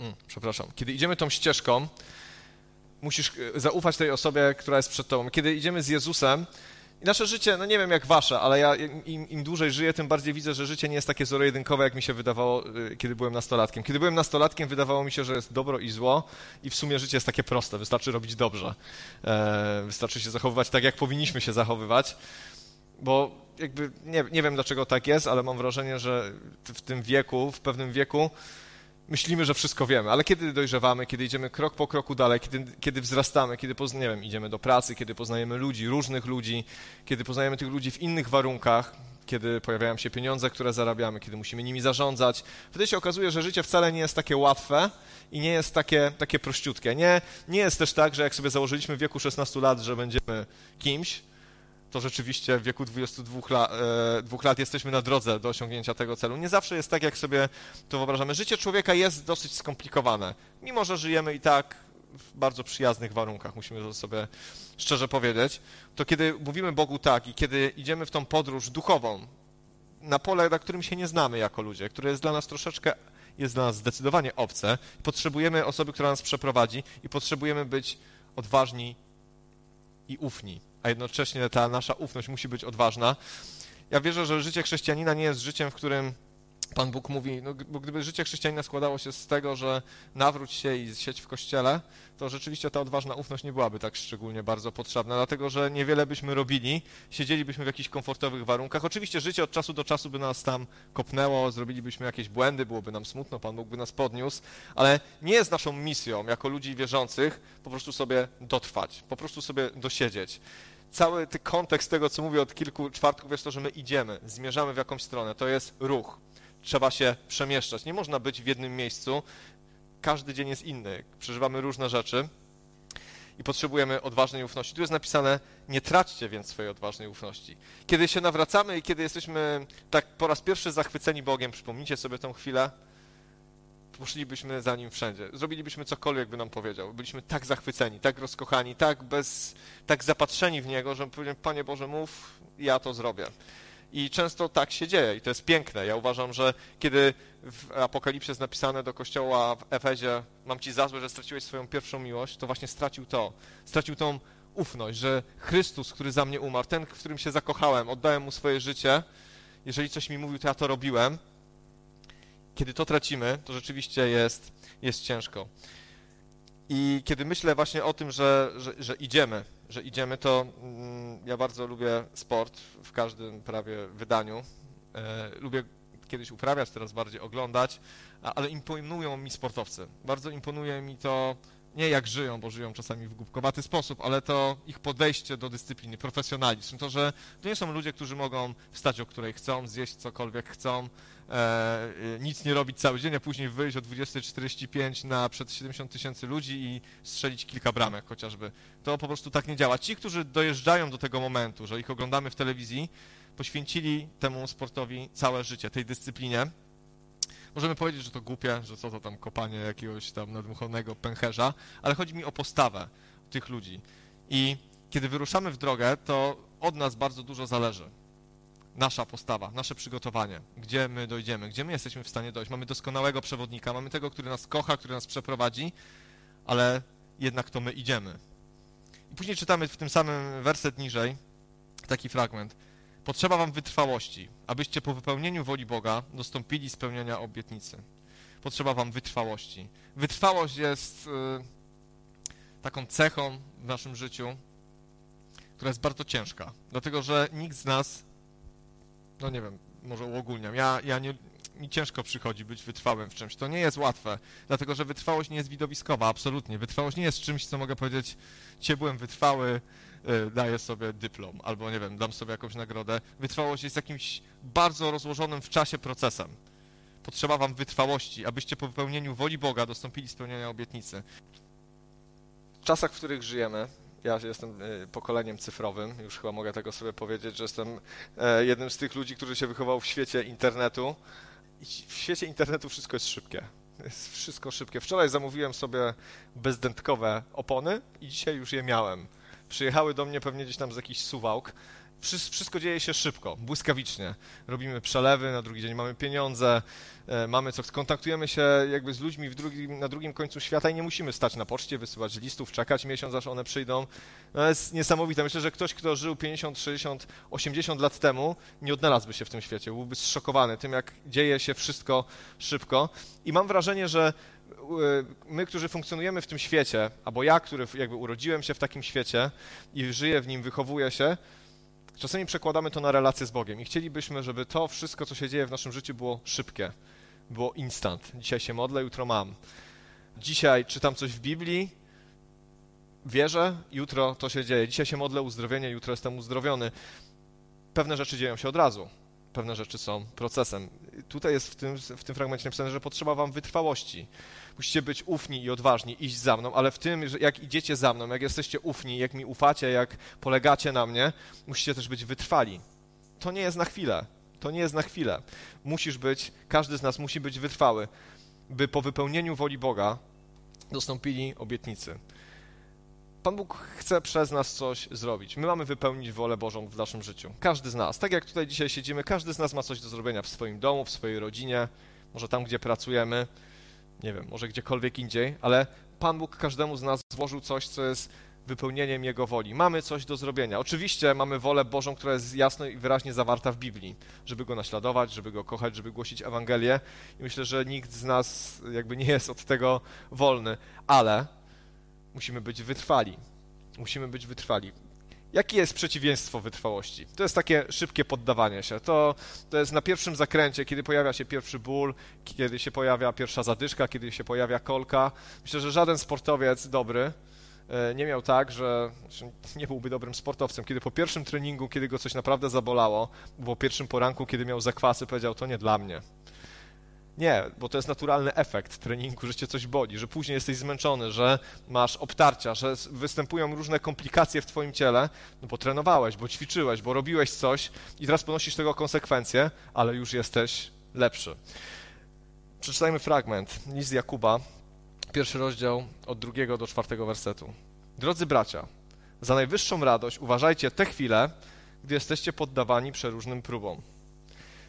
mm, przepraszam, kiedy idziemy tą ścieżką, musisz e, zaufać tej osobie, która jest przed tobą. Kiedy idziemy z Jezusem, i nasze życie, no nie wiem jak wasze, ale ja im, im, dłużej żyję, tym bardziej widzę, że życie nie jest takie zero-jedynkowe, jak mi się wydawało, e, kiedy byłem nastolatkiem. Kiedy byłem nastolatkiem, wydawało mi się, że jest dobro i zło i w sumie życie jest takie proste, wystarczy robić dobrze. E, wystarczy się zachowywać tak, jak powinniśmy się zachowywać, bo jakby nie, nie wiem dlaczego tak jest, ale mam wrażenie, że w tym wieku, w pewnym wieku myślimy, że wszystko wiemy, ale kiedy dojrzewamy, kiedy idziemy krok po kroku dalej, kiedy, kiedy wzrastamy, kiedy nie wiem, idziemy do pracy, kiedy poznajemy ludzi, różnych ludzi, kiedy poznajemy tych ludzi w innych warunkach, kiedy pojawiają się pieniądze, które zarabiamy, kiedy musimy nimi zarządzać, wtedy się okazuje, że życie wcale nie jest takie łatwe i nie jest takie, takie prościutkie. Nie, nie jest też tak, że jak sobie założyliśmy w wieku 16 lat, że będziemy kimś, to rzeczywiście w wieku 22 lat, e, dwóch lat jesteśmy na drodze do osiągnięcia tego celu. Nie zawsze jest tak, jak sobie to wyobrażamy. Życie człowieka jest dosyć skomplikowane, mimo że żyjemy i tak w bardzo przyjaznych warunkach, musimy to sobie szczerze powiedzieć. To kiedy mówimy Bogu tak i kiedy idziemy w tą podróż duchową, na pole, na którym się nie znamy jako ludzie, które jest dla nas troszeczkę, jest dla nas zdecydowanie obce, potrzebujemy osoby, która nas przeprowadzi i potrzebujemy być odważni i ufni a jednocześnie ta nasza ufność musi być odważna. Ja wierzę, że życie chrześcijanina nie jest życiem, w którym Pan Bóg mówi, no, bo gdyby życie chrześcijanina składało się z tego, że nawróć się i sieć w kościele, to rzeczywiście ta odważna ufność nie byłaby tak szczególnie bardzo potrzebna, dlatego że niewiele byśmy robili, siedzielibyśmy w jakichś komfortowych warunkach. Oczywiście życie od czasu do czasu by nas tam kopnęło, zrobilibyśmy jakieś błędy, byłoby nam smutno, Pan Bóg by nas podniósł, ale nie jest naszą misją jako ludzi wierzących po prostu sobie dotrwać, po prostu sobie dosiedzieć cały kontekst tego, co mówię od kilku czwartków, jest to, że my idziemy, zmierzamy w jakąś stronę. To jest ruch. Trzeba się przemieszczać. Nie można być w jednym miejscu. Każdy dzień jest inny. Przeżywamy różne rzeczy i potrzebujemy odważnej ufności. Tu jest napisane, nie traćcie więc swojej odważnej ufności. Kiedy się nawracamy i kiedy jesteśmy tak po raz pierwszy zachwyceni Bogiem, przypomnijcie sobie tą chwilę, poszlibyśmy za nim wszędzie. Zrobilibyśmy cokolwiek by nam powiedział. Byliśmy tak zachwyceni, tak rozkochani, tak bez, tak zapatrzeni w niego, że powiedziałem, Panie Boże, mów, ja to zrobię. I często tak się dzieje i to jest piękne. Ja uważam, że kiedy w Apokalipsie jest napisane do kościoła w Efezie, mam ci za złe, że straciłeś swoją pierwszą miłość, to właśnie stracił to. Stracił tą ufność, że Chrystus, który za mnie umarł, ten, w którym się zakochałem, oddałem mu swoje życie, jeżeli coś mi mówił, to ja to robiłem, kiedy to tracimy, to rzeczywiście jest, jest ciężko. I kiedy myślę właśnie o tym, że, że, że idziemy, że idziemy, to mm, ja bardzo lubię sport w każdym prawie wydaniu. E, lubię kiedyś uprawiać, teraz bardziej oglądać, ale imponują mi sportowcy. Bardzo imponuje mi to, nie jak żyją, bo żyją czasami w głupkowaty sposób, ale to ich podejście do dyscypliny, profesjonalizm. To, że to nie są ludzie, którzy mogą wstać o której chcą, zjeść cokolwiek chcą, e, nic nie robić cały dzień, a później wyjść o 20.45 na przed 70 tysięcy ludzi i strzelić kilka bramek chociażby. To po prostu tak nie działa. Ci, którzy dojeżdżają do tego momentu, że ich oglądamy w telewizji, poświęcili temu sportowi całe życie, tej dyscyplinie. Możemy powiedzieć, że to głupie, że co to tam kopanie jakiegoś tam nadmuchonego pęcherza, ale chodzi mi o postawę tych ludzi. I kiedy wyruszamy w drogę, to od nas bardzo dużo zależy nasza postawa, nasze przygotowanie, gdzie my dojdziemy, gdzie my jesteśmy w stanie dojść. Mamy doskonałego przewodnika, mamy tego, który nas kocha, który nas przeprowadzi, ale jednak to my idziemy. I później czytamy w tym samym werset niżej taki fragment. Potrzeba wam wytrwałości, abyście po wypełnieniu woli Boga dostąpili spełnienia obietnicy. Potrzeba wam wytrwałości. Wytrwałość jest y, taką cechą w naszym życiu, która jest bardzo ciężka, dlatego że nikt z nas no nie wiem, może uogólniam, ja, ja nie, mi ciężko przychodzi być wytrwałym w czymś. To nie jest łatwe, dlatego że wytrwałość nie jest widowiskowa, absolutnie. Wytrwałość nie jest czymś, co mogę powiedzieć, cię byłem wytrwały, daję sobie dyplom, albo nie wiem, dam sobie jakąś nagrodę. Wytrwałość jest jakimś bardzo rozłożonym w czasie procesem. Potrzeba wam wytrwałości, abyście po wypełnieniu woli Boga dostąpili spełnienia obietnicy. W czasach, w których żyjemy, ja jestem e, pokoleniem cyfrowym, już chyba mogę tego sobie powiedzieć, że jestem e, jednym z tych ludzi, którzy się wychował w świecie internetu. W świecie internetu wszystko jest szybkie. Jest wszystko szybkie. Wczoraj zamówiłem sobie bezdętkowe opony i dzisiaj już je miałem. Przyjechały do mnie pewnie gdzieś tam z jakichś suwałk wszystko dzieje się szybko, błyskawicznie. Robimy przelewy, na drugi dzień mamy pieniądze, e, mamy co, kontaktujemy się jakby z ludźmi drugim, na drugim końcu świata i nie musimy stać na poczcie, wysyłać listów, czekać miesiąc, aż one przyjdą. No jest niesamowite. Myślę, że ktoś, kto żył 50, 60, 80 lat temu, nie odnalazłby się w tym świecie, byłby zszokowany tym, jak dzieje się wszystko szybko. I mam wrażenie, że my, którzy funkcjonujemy w tym świecie, albo ja, który jakby urodziłem się w takim świecie i żyję w nim, wychowuję się, Czasami przekładamy to na relacje z Bogiem i chcielibyśmy, żeby to wszystko, co się dzieje w naszym życiu, było szybkie, było instant. Dzisiaj się modlę, jutro mam. Dzisiaj czytam coś w Biblii, wierzę, jutro to się dzieje. Dzisiaj się modlę uzdrowienie, jutro jestem uzdrowiony. Pewne rzeczy dzieją się od razu pewne rzeczy są procesem. Tutaj jest w tym, w tym fragmencie napisane, że potrzeba wam wytrwałości. Musicie być ufni i odważni, iść za mną, ale w tym, że jak idziecie za mną, jak jesteście ufni, jak mi ufacie, jak polegacie na mnie, musicie też być wytrwali. To nie jest na chwilę. To nie jest na chwilę. Musisz być, każdy z nas musi być wytrwały, by po wypełnieniu woli Boga dostąpili obietnicy. Pan Bóg chce przez nas coś zrobić. My mamy wypełnić wolę Bożą w naszym życiu. Każdy z nas. Tak jak tutaj dzisiaj siedzimy, każdy z nas ma coś do zrobienia w swoim domu, w swojej rodzinie, może tam, gdzie pracujemy, nie wiem, może gdziekolwiek indziej, ale Pan Bóg każdemu z nas złożył coś, co jest wypełnieniem Jego woli. Mamy coś do zrobienia. Oczywiście mamy wolę Bożą, która jest jasno i wyraźnie zawarta w Biblii, żeby Go naśladować, żeby Go kochać, żeby głosić Ewangelię i myślę, że nikt z nas jakby nie jest od tego wolny, ale Musimy być wytrwali. Musimy być wytrwali. Jakie jest przeciwieństwo wytrwałości? To jest takie szybkie poddawanie się. To, to jest na pierwszym zakręcie, kiedy pojawia się pierwszy ból, kiedy się pojawia pierwsza zadyszka, kiedy się pojawia kolka. Myślę, że żaden sportowiec dobry e, nie miał tak, że nie byłby dobrym sportowcem. Kiedy po pierwszym treningu, kiedy go coś naprawdę zabolało, po pierwszym poranku, kiedy miał zakwasy, powiedział: To nie dla mnie. Nie, bo to jest naturalny efekt treningu, że cię coś boli, że później jesteś zmęczony, że masz obtarcia, że występują różne komplikacje w twoim ciele, no bo trenowałeś, bo ćwiczyłeś, bo robiłeś coś i teraz ponosisz tego konsekwencje, ale już jesteś lepszy. Przeczytajmy fragment. List Jakuba, pierwszy rozdział od drugiego do czwartego wersetu. Drodzy bracia, za najwyższą radość uważajcie te chwile, gdy jesteście poddawani przeróżnym próbom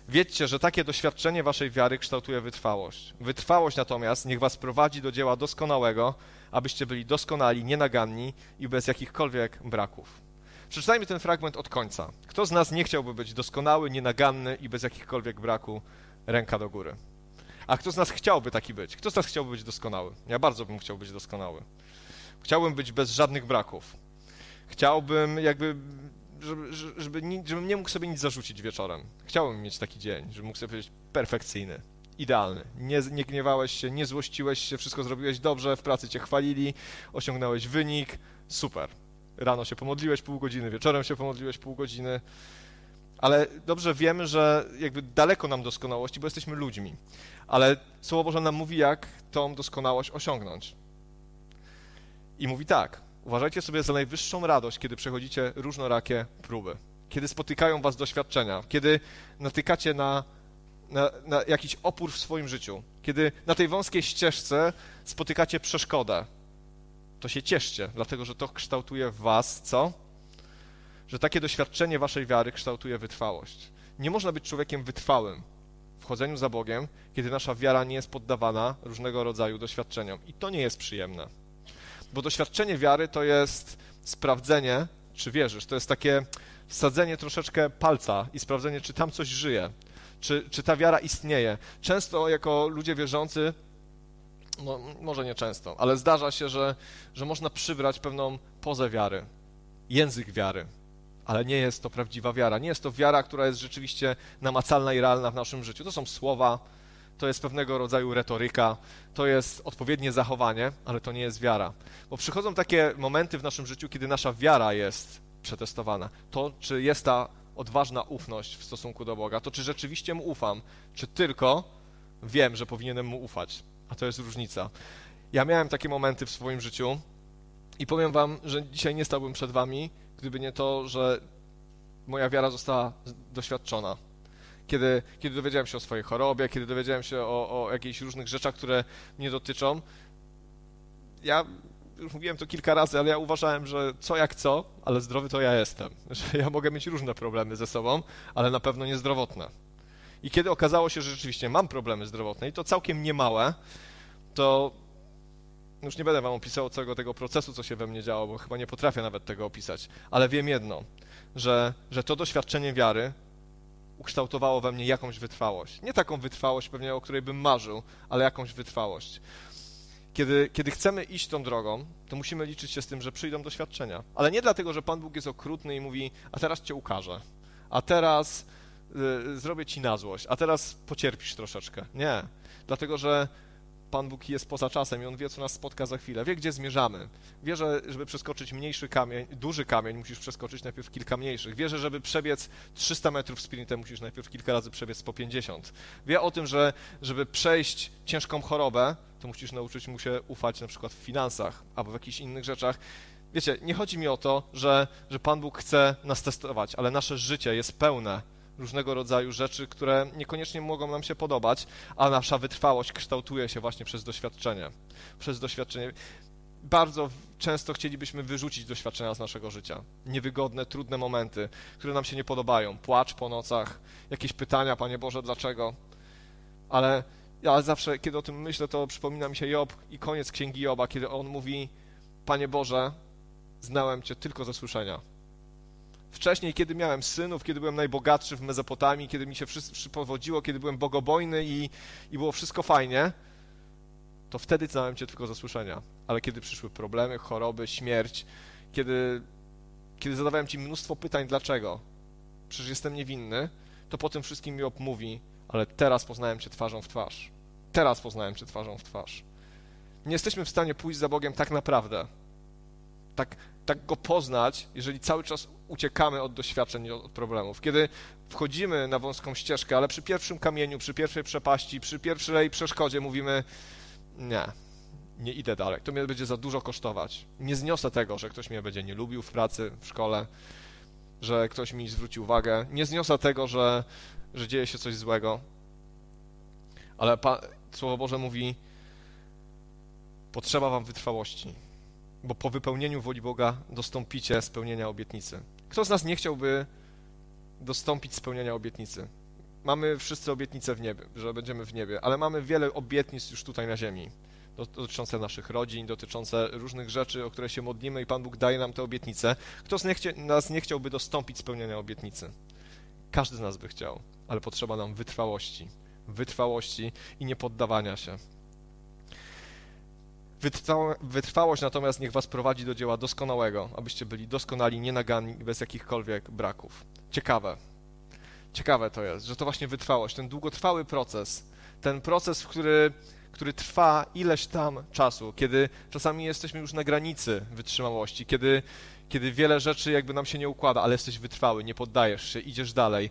Wiedzcie, że takie doświadczenie waszej wiary kształtuje wytrwałość. Wytrwałość natomiast niech was prowadzi do dzieła doskonałego, abyście byli doskonali, nienaganni i bez jakichkolwiek braków. Przeczytajmy ten fragment od końca. Kto z nas nie chciałby być doskonały, nienaganny i bez jakichkolwiek braku? Ręka do góry. A kto z nas chciałby taki być? Kto z nas chciałby być doskonały? Ja bardzo bym chciał być doskonały. Chciałbym być bez żadnych braków. Chciałbym jakby żeby, żeby, żebym nie mógł sobie nic zarzucić wieczorem. Chciałbym mieć taki dzień, żebym mógł sobie powiedzieć perfekcyjny, idealny. Nie, nie gniewałeś się, nie złościłeś się, wszystko zrobiłeś dobrze, w pracy cię chwalili, osiągnąłeś wynik, super. Rano się pomodliłeś pół godziny, wieczorem się pomodliłeś pół godziny, ale dobrze wiemy, że jakby daleko nam doskonałości, bo jesteśmy ludźmi. Ale Słowo Boże nam mówi, jak tą doskonałość osiągnąć. I mówi tak, Uważajcie sobie za najwyższą radość, kiedy przechodzicie różnorakie próby, kiedy spotykają was doświadczenia, kiedy natykacie na, na, na jakiś opór w swoim życiu, kiedy na tej wąskiej ścieżce spotykacie przeszkodę. To się cieszcie, dlatego że to kształtuje was co? Że takie doświadczenie waszej wiary kształtuje wytrwałość. Nie można być człowiekiem wytrwałym w chodzeniu za Bogiem, kiedy nasza wiara nie jest poddawana różnego rodzaju doświadczeniom. I to nie jest przyjemne. Bo doświadczenie wiary to jest sprawdzenie, czy wierzysz. To jest takie wsadzenie troszeczkę palca i sprawdzenie, czy tam coś żyje, czy, czy ta wiara istnieje. Często jako ludzie wierzący, no, może nie często, ale zdarza się, że, że można przybrać pewną pozę wiary, język wiary, ale nie jest to prawdziwa wiara. Nie jest to wiara, która jest rzeczywiście namacalna i realna w naszym życiu. To są słowa, to jest pewnego rodzaju retoryka, to jest odpowiednie zachowanie, ale to nie jest wiara. Bo przychodzą takie momenty w naszym życiu, kiedy nasza wiara jest przetestowana. To, czy jest ta odważna ufność w stosunku do Boga, to czy rzeczywiście mu ufam, czy tylko wiem, że powinienem mu ufać. A to jest różnica. Ja miałem takie momenty w swoim życiu i powiem wam, że dzisiaj nie stałbym przed wami, gdyby nie to, że moja wiara została doświadczona kiedy, kiedy dowiedziałem się o swojej chorobie, kiedy dowiedziałem się o, o jakichś różnych rzeczach, które mnie dotyczą, ja już mówiłem to kilka razy, ale ja uważałem, że co jak co, ale zdrowy to ja jestem. Że ja mogę mieć różne problemy ze sobą, ale na pewno niezdrowotne. I kiedy okazało się, że rzeczywiście mam problemy zdrowotne i to całkiem niemałe, to już nie będę wam opisał całego tego procesu, co się we mnie działo, bo chyba nie potrafię nawet tego opisać, ale wiem jedno, że, że to doświadczenie wiary ukształtowało we mnie jakąś wytrwałość. Nie taką wytrwałość pewnie, o której bym marzył, ale jakąś wytrwałość. Kiedy, kiedy chcemy iść tą drogą, to musimy liczyć się z tym, że przyjdą doświadczenia. Ale nie dlatego, że Pan Bóg jest okrutny i mówi, a teraz cię ukażę, a teraz y, zrobię ci na złość, a teraz pocierpisz troszeczkę. Nie. Dlatego, że Pan Bóg jest poza czasem i On wie, co nas spotka za chwilę. Wie, gdzie zmierzamy. Wie, że żeby przeskoczyć mniejszy kamień, duży kamień, musisz przeskoczyć najpierw kilka mniejszych. Wie, że żeby przebiec 300 metrów sprintem, musisz najpierw kilka razy przebiec po 50. Wie o tym, że żeby przejść ciężką chorobę, to musisz nauczyć mu się ufać na przykład w finansach albo w jakichś innych rzeczach. Wiecie, nie chodzi mi o to, że, że Pan Bóg chce nas testować, ale nasze życie jest pełne różnego rodzaju rzeczy, które niekoniecznie mogą nam się podobać, a nasza wytrwałość kształtuje się właśnie przez doświadczenie. Przez doświadczenie. Bardzo często chcielibyśmy wyrzucić doświadczenia z naszego życia. Niewygodne, trudne momenty, które nam się nie podobają. Płacz po nocach, jakieś pytania, Panie Boże, dlaczego? Ale ja zawsze, kiedy o tym myślę, to przypomina mi się Job i koniec księgi Joba, kiedy on mówi: Panie Boże, znałem Cię tylko ze słyszenia Wcześniej, kiedy miałem synów, kiedy byłem najbogatszy w Mezopotamii, kiedy mi się wszystko powodziło, kiedy byłem bogobojny i, i było wszystko fajnie, to wtedy znałem Cię tylko ze słyszenia. Ale kiedy przyszły problemy, choroby, śmierć, kiedy, kiedy zadawałem Ci mnóstwo pytań, dlaczego? Przecież jestem niewinny, to po tym wszystkim mi mówi, ale teraz poznałem Cię twarzą w twarz. Teraz poznałem Cię twarzą w twarz. Nie jesteśmy w stanie pójść za Bogiem tak naprawdę. Tak, tak Go poznać, jeżeli cały czas uciekamy od doświadczeń od problemów. Kiedy wchodzimy na wąską ścieżkę, ale przy pierwszym kamieniu, przy pierwszej przepaści, przy pierwszej przeszkodzie mówimy nie, nie idę dalej, to mnie będzie za dużo kosztować. Nie zniosę tego, że ktoś mnie będzie nie lubił w pracy, w szkole, że ktoś mi zwróci uwagę. Nie zniosę tego, że, że dzieje się coś złego. Ale pa, Słowo Boże mówi, potrzeba wam wytrwałości, bo po wypełnieniu woli Boga dostąpicie spełnienia obietnicy. Kto z nas nie chciałby dostąpić spełnienia obietnicy? Mamy wszyscy obietnice w niebie, że będziemy w niebie, ale mamy wiele obietnic już tutaj na ziemi, dotyczące naszych rodzin, dotyczące różnych rzeczy, o które się modlimy i Pan Bóg daje nam te obietnice. Kto z nas nie chciałby dostąpić spełnienia obietnicy? Każdy z nas by chciał, ale potrzeba nam wytrwałości, wytrwałości i niepoddawania się. Wytrwałość natomiast niech was prowadzi do dzieła doskonałego, abyście byli doskonali, nienagani bez jakichkolwiek braków. Ciekawe. Ciekawe to jest, że to właśnie wytrwałość, ten długotrwały proces, ten proces, który, który trwa ileś tam czasu, kiedy czasami jesteśmy już na granicy wytrzymałości, kiedy, kiedy wiele rzeczy jakby nam się nie układa, ale jesteś wytrwały, nie poddajesz się, idziesz dalej.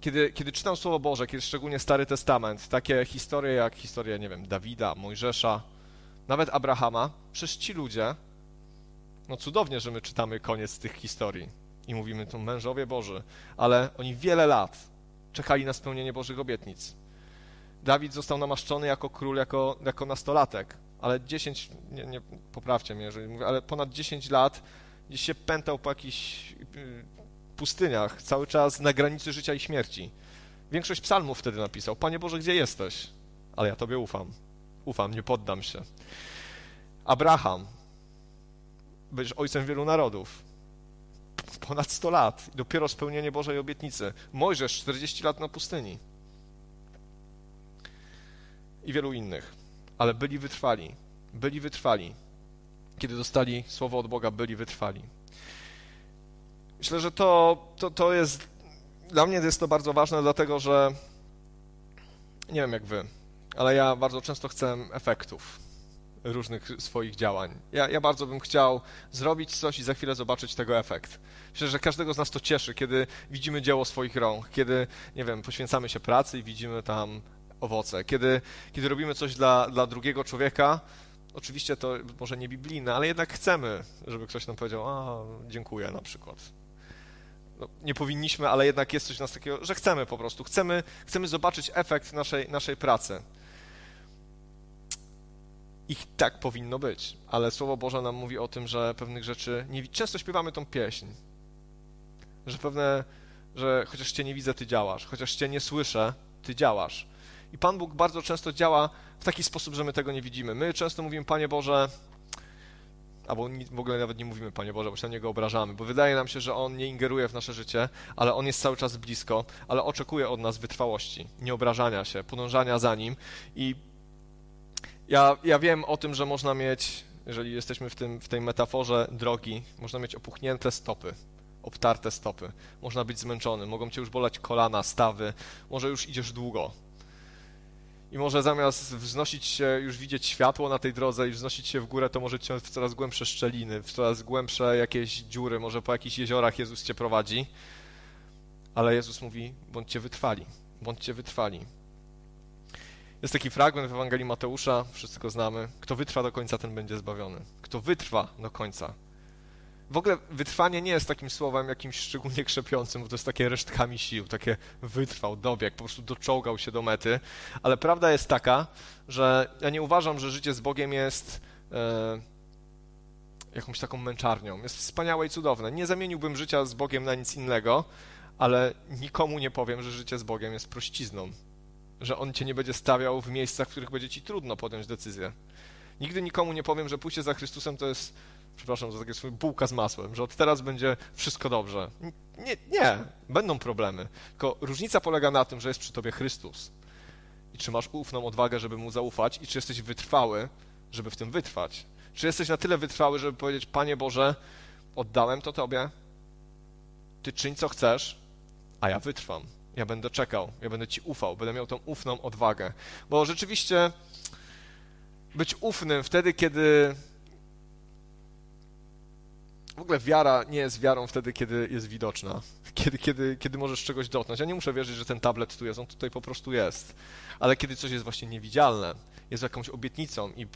Kiedy, kiedy czytam Słowo Boże, kiedy szczególnie Stary Testament, takie historie jak historia, nie wiem, Dawida, Mojżesza, nawet Abrahama, przecież ci ludzie, no cudownie, że my czytamy koniec tych historii i mówimy to mężowie Boży, ale oni wiele lat czekali na spełnienie Bożych obietnic. Dawid został namaszczony jako król, jako, jako nastolatek, ale 10, nie, nie poprawcie mnie, jeżeli mówię, ale ponad 10 lat gdzieś się pętał po jakichś y, pustyniach, cały czas na granicy życia i śmierci. Większość psalmów wtedy napisał, Panie Boże, gdzie jesteś? Ale ja Tobie ufam ufam, nie poddam się. Abraham, będziesz ojcem wielu narodów. Ponad 100 lat. Dopiero spełnienie Bożej obietnicy. Mojżesz 40 lat na pustyni. I wielu innych. Ale byli wytrwali. Byli wytrwali. Kiedy dostali słowo od Boga, byli wytrwali. Myślę, że to, to, to jest. Dla mnie jest to bardzo ważne, dlatego że. Nie wiem jak wy, ale ja bardzo często chcę efektów różnych swoich działań. Ja, ja, bardzo bym chciał zrobić coś i za chwilę zobaczyć tego efekt. Myślę, że każdego z nas to cieszy, kiedy widzimy dzieło swoich rąk, kiedy, nie wiem, poświęcamy się pracy i widzimy tam owoce, kiedy, kiedy robimy coś dla, dla drugiego człowieka, oczywiście to może nie biblijne, ale jednak chcemy, żeby ktoś nam powiedział, a dziękuję na przykład. No, nie powinniśmy, ale jednak jest coś nas takiego, że chcemy po prostu, chcemy, chcemy zobaczyć efekt naszej, naszej pracy. Ich tak powinno być, ale Słowo Boże nam mówi o tym, że pewnych rzeczy nie Często śpiewamy tą pieśń, że pewne, że chociaż Cię nie widzę, Ty działasz, chociaż Cię nie słyszę, Ty działasz. I Pan Bóg bardzo często działa w taki sposób, że my tego nie widzimy. My często mówimy, Panie Boże, albo w ogóle nawet nie mówimy Panie Boże, bo się na Niego obrażamy, bo wydaje nam się, że On nie ingeruje w nasze życie, ale On jest cały czas blisko, ale oczekuje od nas wytrwałości, nieobrażania się, podążania za Nim i ja, ja wiem o tym, że można mieć, jeżeli jesteśmy w, tym, w tej metaforze drogi, można mieć opuchnięte stopy, obtarte stopy, można być zmęczony, mogą cię już bolać kolana, stawy, może już idziesz długo, i może zamiast wznosić się, już widzieć światło na tej drodze i wznosić się w górę, to może cię w coraz głębsze szczeliny, w coraz głębsze jakieś dziury, może po jakichś jeziorach Jezus cię prowadzi. Ale Jezus mówi, bądźcie wytrwali, bądźcie wytrwali. Jest taki fragment w Ewangelii Mateusza, wszyscy go znamy. Kto wytrwa do końca, ten będzie zbawiony. Kto wytrwa do końca, w ogóle wytrwanie nie jest takim słowem jakimś szczególnie krzepiącym, bo to jest takie resztkami sił, takie wytrwał, dobieg, po prostu doczołgał się do mety, ale prawda jest taka, że ja nie uważam, że życie z Bogiem jest e, jakąś taką męczarnią. Jest wspaniałe i cudowne. Nie zamieniłbym życia z Bogiem na nic innego, ale nikomu nie powiem, że życie z Bogiem jest prościzną, że On cię nie będzie stawiał w miejscach, w których będzie ci trudno podjąć decyzję. Nigdy nikomu nie powiem, że pójście za Chrystusem to jest przepraszam za takie bułka z masłem, że od teraz będzie wszystko dobrze. Nie, nie, będą problemy. Tylko różnica polega na tym, że jest przy tobie Chrystus. I czy masz ufną odwagę, żeby mu zaufać, i czy jesteś wytrwały, żeby w tym wytrwać. Czy jesteś na tyle wytrwały, żeby powiedzieć, Panie Boże, oddałem to Tobie, Ty czyń co chcesz, a ja wytrwam. Ja będę czekał, ja będę Ci ufał, będę miał tą ufną odwagę. Bo rzeczywiście być ufnym wtedy, kiedy w ogóle wiara nie jest wiarą wtedy, kiedy jest widoczna, kiedy, kiedy, kiedy możesz czegoś dotknąć. Ja nie muszę wierzyć, że ten tablet tu jest, on tutaj po prostu jest. Ale kiedy coś jest właśnie niewidzialne, jest jakąś obietnicą, i,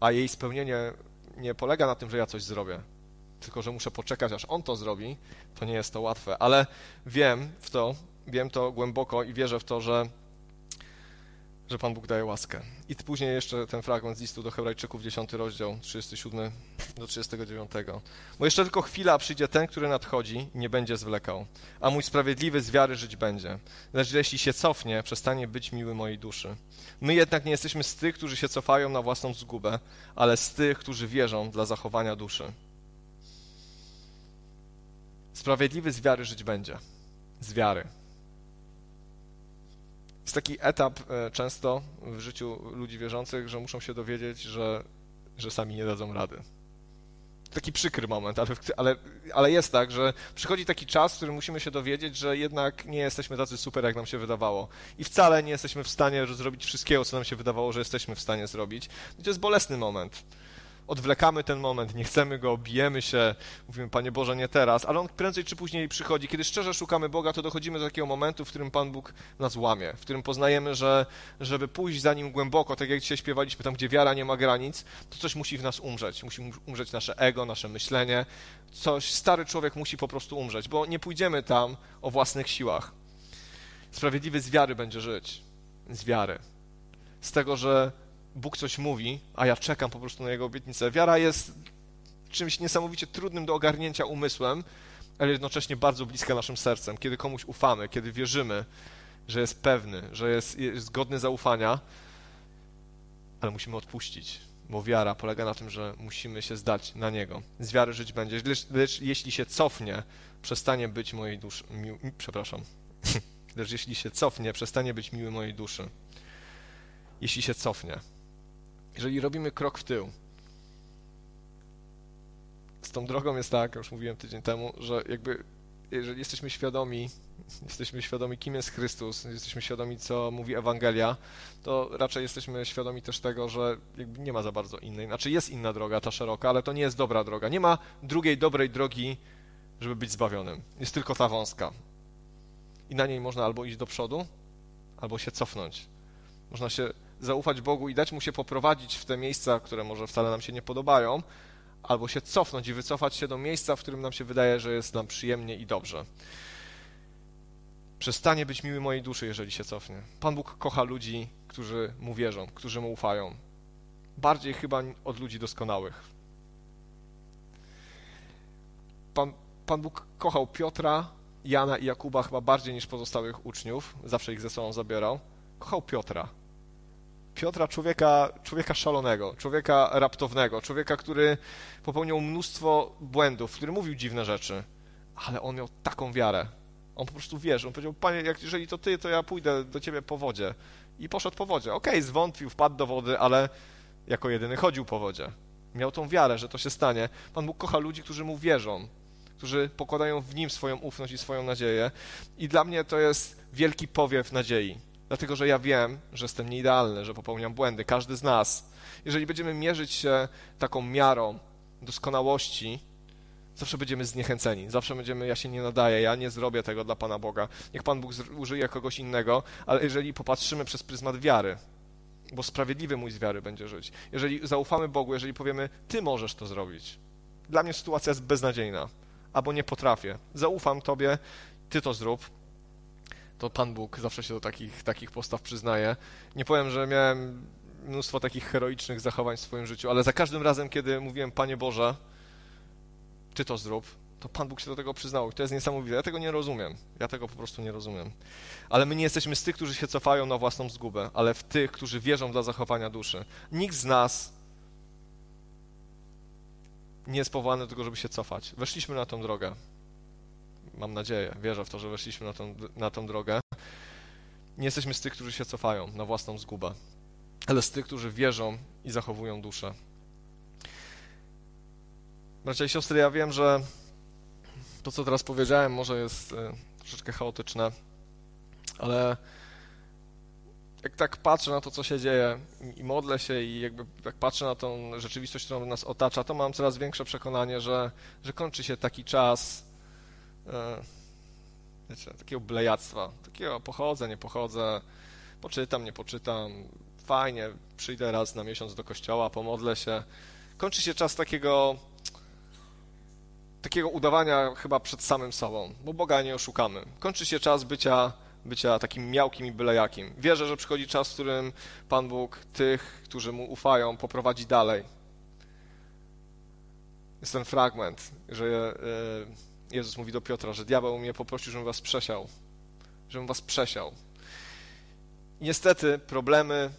a jej spełnienie nie polega na tym, że ja coś zrobię, tylko że muszę poczekać, aż on to zrobi, to nie jest to łatwe. Ale wiem w to, wiem to głęboko i wierzę w to, że że Pan Bóg daje łaskę. I później jeszcze ten fragment z listu do Hebrajczyków, 10 rozdział, 37 do 39. Bo jeszcze tylko chwila przyjdzie ten, który nadchodzi nie będzie zwlekał, a mój sprawiedliwy z wiary żyć będzie. Lecz jeśli się cofnie, przestanie być miły mojej duszy. My jednak nie jesteśmy z tych, którzy się cofają na własną zgubę, ale z tych, którzy wierzą dla zachowania duszy. Sprawiedliwy z wiary żyć będzie. Z wiary. Jest taki etap e, często w życiu ludzi wierzących, że muszą się dowiedzieć, że, że sami nie dadzą rady. Taki przykry moment, ale, ale, ale jest tak, że przychodzi taki czas, w którym musimy się dowiedzieć, że jednak nie jesteśmy tacy super, jak nam się wydawało. I wcale nie jesteśmy w stanie zrobić wszystkiego, co nam się wydawało, że jesteśmy w stanie zrobić. I to jest bolesny moment odwlekamy ten moment, nie chcemy go, bijemy się, mówimy, Panie Boże, nie teraz, ale on prędzej czy później przychodzi. Kiedy szczerze szukamy Boga, to dochodzimy do takiego momentu, w którym Pan Bóg nas łamie, w którym poznajemy, że żeby pójść za Nim głęboko, tak jak dzisiaj śpiewaliśmy, tam gdzie wiara nie ma granic, to coś musi w nas umrzeć. Musi umrzeć nasze ego, nasze myślenie, coś, stary człowiek musi po prostu umrzeć, bo nie pójdziemy tam o własnych siłach. Sprawiedliwy z wiary będzie żyć. Z wiary. Z tego, że Bóg coś mówi, a ja czekam po prostu na Jego obietnicę. Wiara jest czymś niesamowicie trudnym do ogarnięcia umysłem, ale jednocześnie bardzo bliska naszym sercem. Kiedy komuś ufamy, kiedy wierzymy, że jest pewny, że jest, jest godny zaufania, ale musimy odpuścić, bo wiara polega na tym, że musimy się zdać na Niego. Z wiary żyć będzie, lecz, lecz jeśli się cofnie, przestanie być mojej duszy. Mi, przepraszam. lecz jeśli się cofnie, przestanie być miły mojej duszy. Jeśli się cofnie jeżeli robimy krok w tył, z tą drogą jest tak, już mówiłem tydzień temu, że jakby jeżeli jesteśmy świadomi, jesteśmy świadomi, kim jest Chrystus, jesteśmy świadomi, co mówi Ewangelia, to raczej jesteśmy świadomi też tego, że nie ma za bardzo innej. Znaczy jest inna droga, ta szeroka, ale to nie jest dobra droga. Nie ma drugiej dobrej drogi, żeby być zbawionym. Jest tylko ta wąska. I na niej można albo iść do przodu, albo się cofnąć. Można się zaufać Bogu i dać Mu się poprowadzić w te miejsca, które może wcale nam się nie podobają, albo się cofnąć i wycofać się do miejsca, w którym nam się wydaje, że jest nam przyjemnie i dobrze. Przestanie być miły mojej duszy, jeżeli się cofnie. Pan Bóg kocha ludzi, którzy Mu wierzą, którzy Mu ufają. bardziej chyba od ludzi doskonałych. Pan, Pan Bóg kochał Piotra, Jana i Jakuba chyba bardziej niż pozostałych uczniów, zawsze ich ze sobą zabierał. Kochał Piotra. Piotra, człowieka, człowieka szalonego, człowieka raptownego, człowieka, który popełniał mnóstwo błędów, który mówił dziwne rzeczy, ale on miał taką wiarę. On po prostu wierzył. On powiedział, panie, jak, jeżeli to ty, to ja pójdę do ciebie po wodzie. I poszedł po wodzie. Okej, okay, zwątpił, wpadł do wody, ale jako jedyny chodził po wodzie. Miał tą wiarę, że to się stanie. Pan Bóg kocha ludzi, którzy mu wierzą, którzy pokładają w nim swoją ufność i swoją nadzieję. I dla mnie to jest wielki powiew nadziei. Dlatego, że ja wiem, że jestem nieidealny, że popełniam błędy, każdy z nas. Jeżeli będziemy mierzyć się taką miarą doskonałości, zawsze będziemy zniechęceni, zawsze będziemy, ja się nie nadaję, ja nie zrobię tego dla Pana Boga. Niech Pan Bóg użyje kogoś innego, ale jeżeli popatrzymy przez pryzmat wiary, bo sprawiedliwy mój z wiary będzie żyć. Jeżeli zaufamy Bogu, jeżeli powiemy, Ty możesz to zrobić. Dla mnie sytuacja jest beznadziejna, albo nie potrafię. Zaufam Tobie, Ty to zrób. To Pan Bóg zawsze się do takich, takich postaw przyznaje. Nie powiem, że miałem mnóstwo takich heroicznych zachowań w swoim życiu, ale za każdym razem, kiedy mówiłem, Panie Boże, Ty to zrób, to Pan Bóg się do tego przyznał. I to jest niesamowite. Ja tego nie rozumiem. Ja tego po prostu nie rozumiem. Ale my nie jesteśmy z tych, którzy się cofają na własną zgubę, ale w tych, którzy wierzą dla zachowania duszy. Nikt z nas nie jest powołany do tego, żeby się cofać. Weszliśmy na tą drogę. Mam nadzieję, wierzę w to, że weszliśmy na tą, na tą drogę. Nie jesteśmy z tych, którzy się cofają na własną zgubę, ale z tych, którzy wierzą i zachowują duszę. Bracia i siostry, ja wiem, że to, co teraz powiedziałem, może jest e, troszeczkę chaotyczne, ale jak tak patrzę na to, co się dzieje i modlę się i jakby jak patrzę na tą rzeczywistość, którą nas otacza, to mam coraz większe przekonanie, że, że kończy się taki czas wiecie, takiego blejactwa, takiego pochodzę, nie pochodzę, poczytam, nie poczytam, fajnie, przyjdę raz na miesiąc do kościoła, pomodlę się. Kończy się czas takiego takiego udawania chyba przed samym sobą, bo Boga nie oszukamy. Kończy się czas bycia, bycia takim miałkim i bylejakim. Wierzę, że przychodzi czas, w którym Pan Bóg tych, którzy Mu ufają, poprowadzi dalej. Jest ten fragment, że e, Jezus mówi do Piotra, że diabeł mnie poprosił, żebym was przesiał, żebym was przesiał. Niestety problemy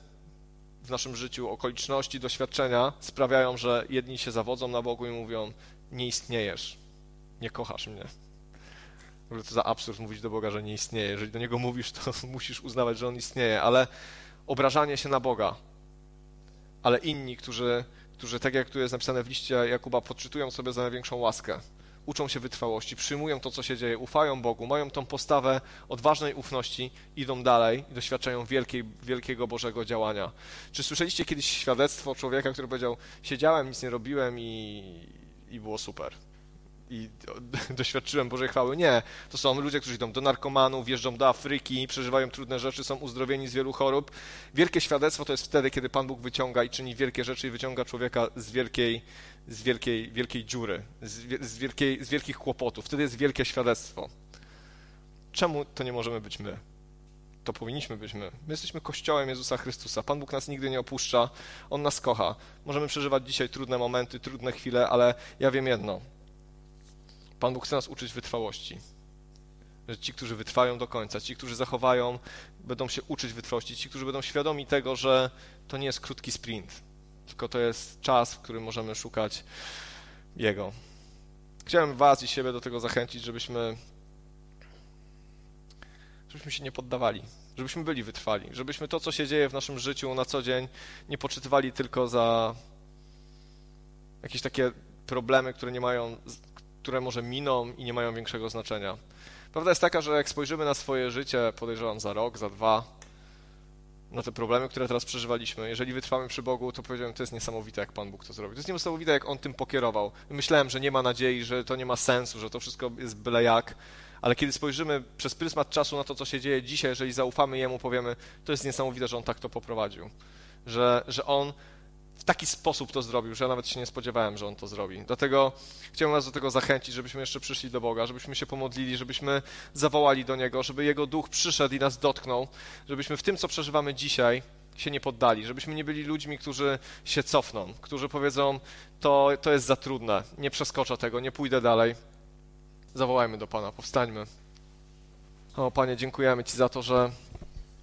w naszym życiu, okoliczności, doświadczenia sprawiają, że jedni się zawodzą na Bogu i mówią, nie istniejesz, nie kochasz mnie. W ogóle to za absurd mówić do Boga, że nie istnieje. Jeżeli do Niego mówisz, to musisz uznawać, że On istnieje, ale obrażanie się na Boga. Ale inni, którzy, którzy tak jak tu jest napisane w liście Jakuba, podczytują sobie za największą łaskę, uczą się wytrwałości, przyjmują to, co się dzieje, ufają Bogu, mają tą postawę odważnej ufności, idą dalej i doświadczają wielkiej, wielkiego Bożego działania. Czy słyszeliście kiedyś świadectwo człowieka, który powiedział, siedziałem, nic nie robiłem i, i było super. I doświadczyłem Bożej chwały. Nie, to są ludzie, którzy idą do narkomanów, wjeżdżą do Afryki, przeżywają trudne rzeczy, są uzdrowieni z wielu chorób. Wielkie świadectwo to jest wtedy, kiedy Pan Bóg wyciąga i czyni wielkie rzeczy i wyciąga człowieka z wielkiej, z wielkiej, wielkiej dziury, z, z, wielkiej, z wielkich kłopotów. Wtedy jest wielkie świadectwo. Czemu to nie możemy być my? to powinniśmy być my. My jesteśmy Kościołem Jezusa Chrystusa. Pan Bóg nas nigdy nie opuszcza. On nas kocha. Możemy przeżywać dzisiaj trudne momenty, trudne chwile, ale ja wiem jedno. Pan Bóg chce nas uczyć wytrwałości. Że ci, którzy wytrwają do końca, ci, którzy zachowają, będą się uczyć wytrwałości, ci, którzy będą świadomi tego, że to nie jest krótki sprint, tylko to jest czas, w którym możemy szukać Jego. Chciałem Was i siebie do tego zachęcić, żebyśmy żebyśmy się nie poddawali, żebyśmy byli wytrwali, żebyśmy to, co się dzieje w naszym życiu na co dzień, nie poczytywali tylko za jakieś takie problemy, które nie mają, które może miną i nie mają większego znaczenia. Prawda jest taka, że jak spojrzymy na swoje życie, podejrzewam za rok, za dwa, na te problemy, które teraz przeżywaliśmy, jeżeli wytrwamy przy Bogu, to powiedziałem, to jest niesamowite, jak Pan Bóg to zrobił. To jest niesamowite, jak On tym pokierował. Myślałem, że nie ma nadziei, że to nie ma sensu, że to wszystko jest byle jak, ale kiedy spojrzymy przez pryzmat czasu na to, co się dzieje dzisiaj, jeżeli zaufamy Jemu, powiemy, to jest niesamowite, że On tak to poprowadził. Że, że On w taki sposób to zrobił, że ja nawet się nie spodziewałem, że On to zrobi. Dlatego chciałbym Was do tego zachęcić, żebyśmy jeszcze przyszli do Boga, żebyśmy się pomodlili, żebyśmy zawołali do Niego, żeby Jego Duch przyszedł i nas dotknął, żebyśmy w tym, co przeżywamy dzisiaj, się nie poddali, żebyśmy nie byli ludźmi, którzy się cofną, którzy powiedzą, to, to jest za trudne, nie przeskoczę tego, nie pójdę dalej. Zawołajmy do Pana, powstańmy. O Panie, dziękujemy Ci za to, że,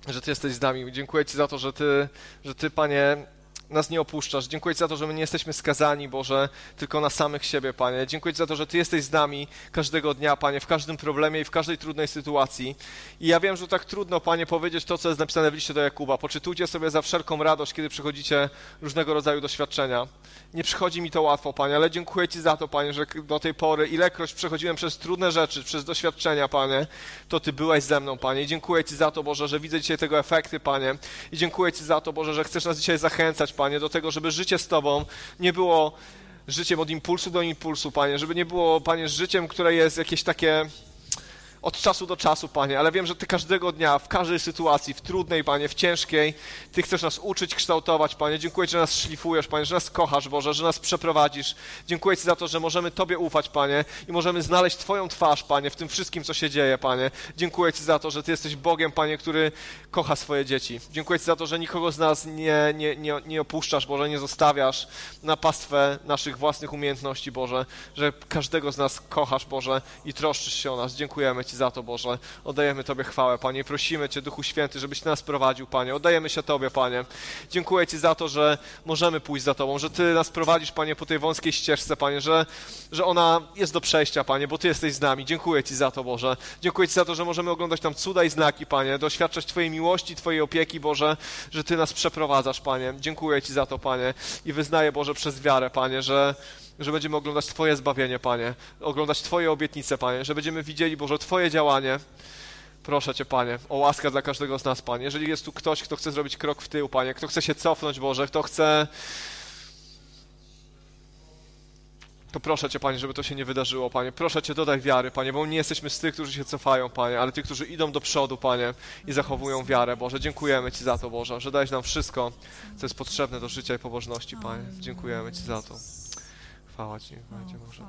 że Ty jesteś z nami. Dziękuję Ci za to, że Ty, że Ty Panie, nas nie opuszczasz. Dziękuję Ci za to, że my nie jesteśmy skazani, Boże, tylko na samych siebie, Panie. Dziękuję Ci za to, że Ty jesteś z nami każdego dnia, Panie, w każdym problemie i w każdej trudnej sytuacji. I ja wiem, że tak trudno, Panie, powiedzieć to, co jest napisane w liście do Jakuba. Poczytujcie sobie za wszelką radość, kiedy przychodzicie różnego rodzaju doświadczenia. Nie przychodzi mi to łatwo, Panie, ale dziękuję Ci za to, Panie, że do tej pory, ilekroć przechodziłem przez trudne rzeczy, przez doświadczenia, Panie, to Ty byłeś ze mną, Panie. I dziękuję Ci za to, Boże, że widzę dzisiaj tego efekty, Panie. I dziękuję Ci za to, Boże, że chcesz nas dzisiaj zachęcać, Panie, do tego, żeby życie z Tobą nie było życiem od impulsu do impulsu, Panie, żeby nie było, Panie, życiem, które jest jakieś takie od czasu do czasu, Panie, ale wiem, że Ty każdego dnia, w każdej sytuacji, w trudnej, Panie, w ciężkiej, Ty chcesz nas uczyć, kształtować, Panie. Dziękuję Ci, że nas szlifujesz, Panie, że nas kochasz, Boże, że nas przeprowadzisz. Dziękuję Ci za to, że możemy Tobie ufać, Panie, i możemy znaleźć Twoją twarz, Panie, w tym wszystkim, co się dzieje, Panie. Dziękuję Ci za to, że Ty jesteś Bogiem, Panie, który kocha swoje dzieci. Dziękuję Ci za to, że nikogo z nas nie, nie, nie, nie opuszczasz, Boże, nie zostawiasz na pastwę naszych własnych umiejętności, Boże, że każdego z nas kochasz, Boże, i troszczysz się o nas. Dziękujemy Ci za to, Boże. Oddajemy Tobie chwałę, Panie. Prosimy Cię, Duchu Święty, żebyś nas prowadził, Panie. Oddajemy się Tobie, Panie. Dziękuję Ci za to, że możemy pójść za Tobą, że Ty nas prowadzisz, Panie, po tej wąskiej ścieżce, Panie, że, że ona jest do przejścia, Panie, bo Ty jesteś z nami. Dziękuję Ci za to, Boże. Dziękuję Ci za to, że możemy oglądać tam cuda i znaki, Panie, doświadczać Twojej miłości, Twojej opieki, Boże, że Ty nas przeprowadzasz, Panie. Dziękuję Ci za to, Panie. I wyznaję, Boże, przez wiarę, Panie, że że będziemy oglądać Twoje zbawienie, Panie, oglądać Twoje obietnice, Panie, że będziemy widzieli, Boże, Twoje działanie. Proszę Cię, Panie, o łaskę dla każdego z nas, Panie. Jeżeli jest tu ktoś, kto chce zrobić krok w tył, Panie, kto chce się cofnąć, Boże, kto chce... To proszę Cię, Panie, żeby to się nie wydarzyło, Panie. Proszę Cię, dodaj wiary, Panie, bo nie jesteśmy z tych, którzy się cofają, Panie, ale tych, którzy idą do przodu, Panie, i zachowują wiarę, Boże. Dziękujemy Ci za to, Boże, że dajesz nam wszystko, co jest potrzebne do życia i pobożności, Panie. Dziękujemy Ci za to. Chwała Ci, będzie Boże.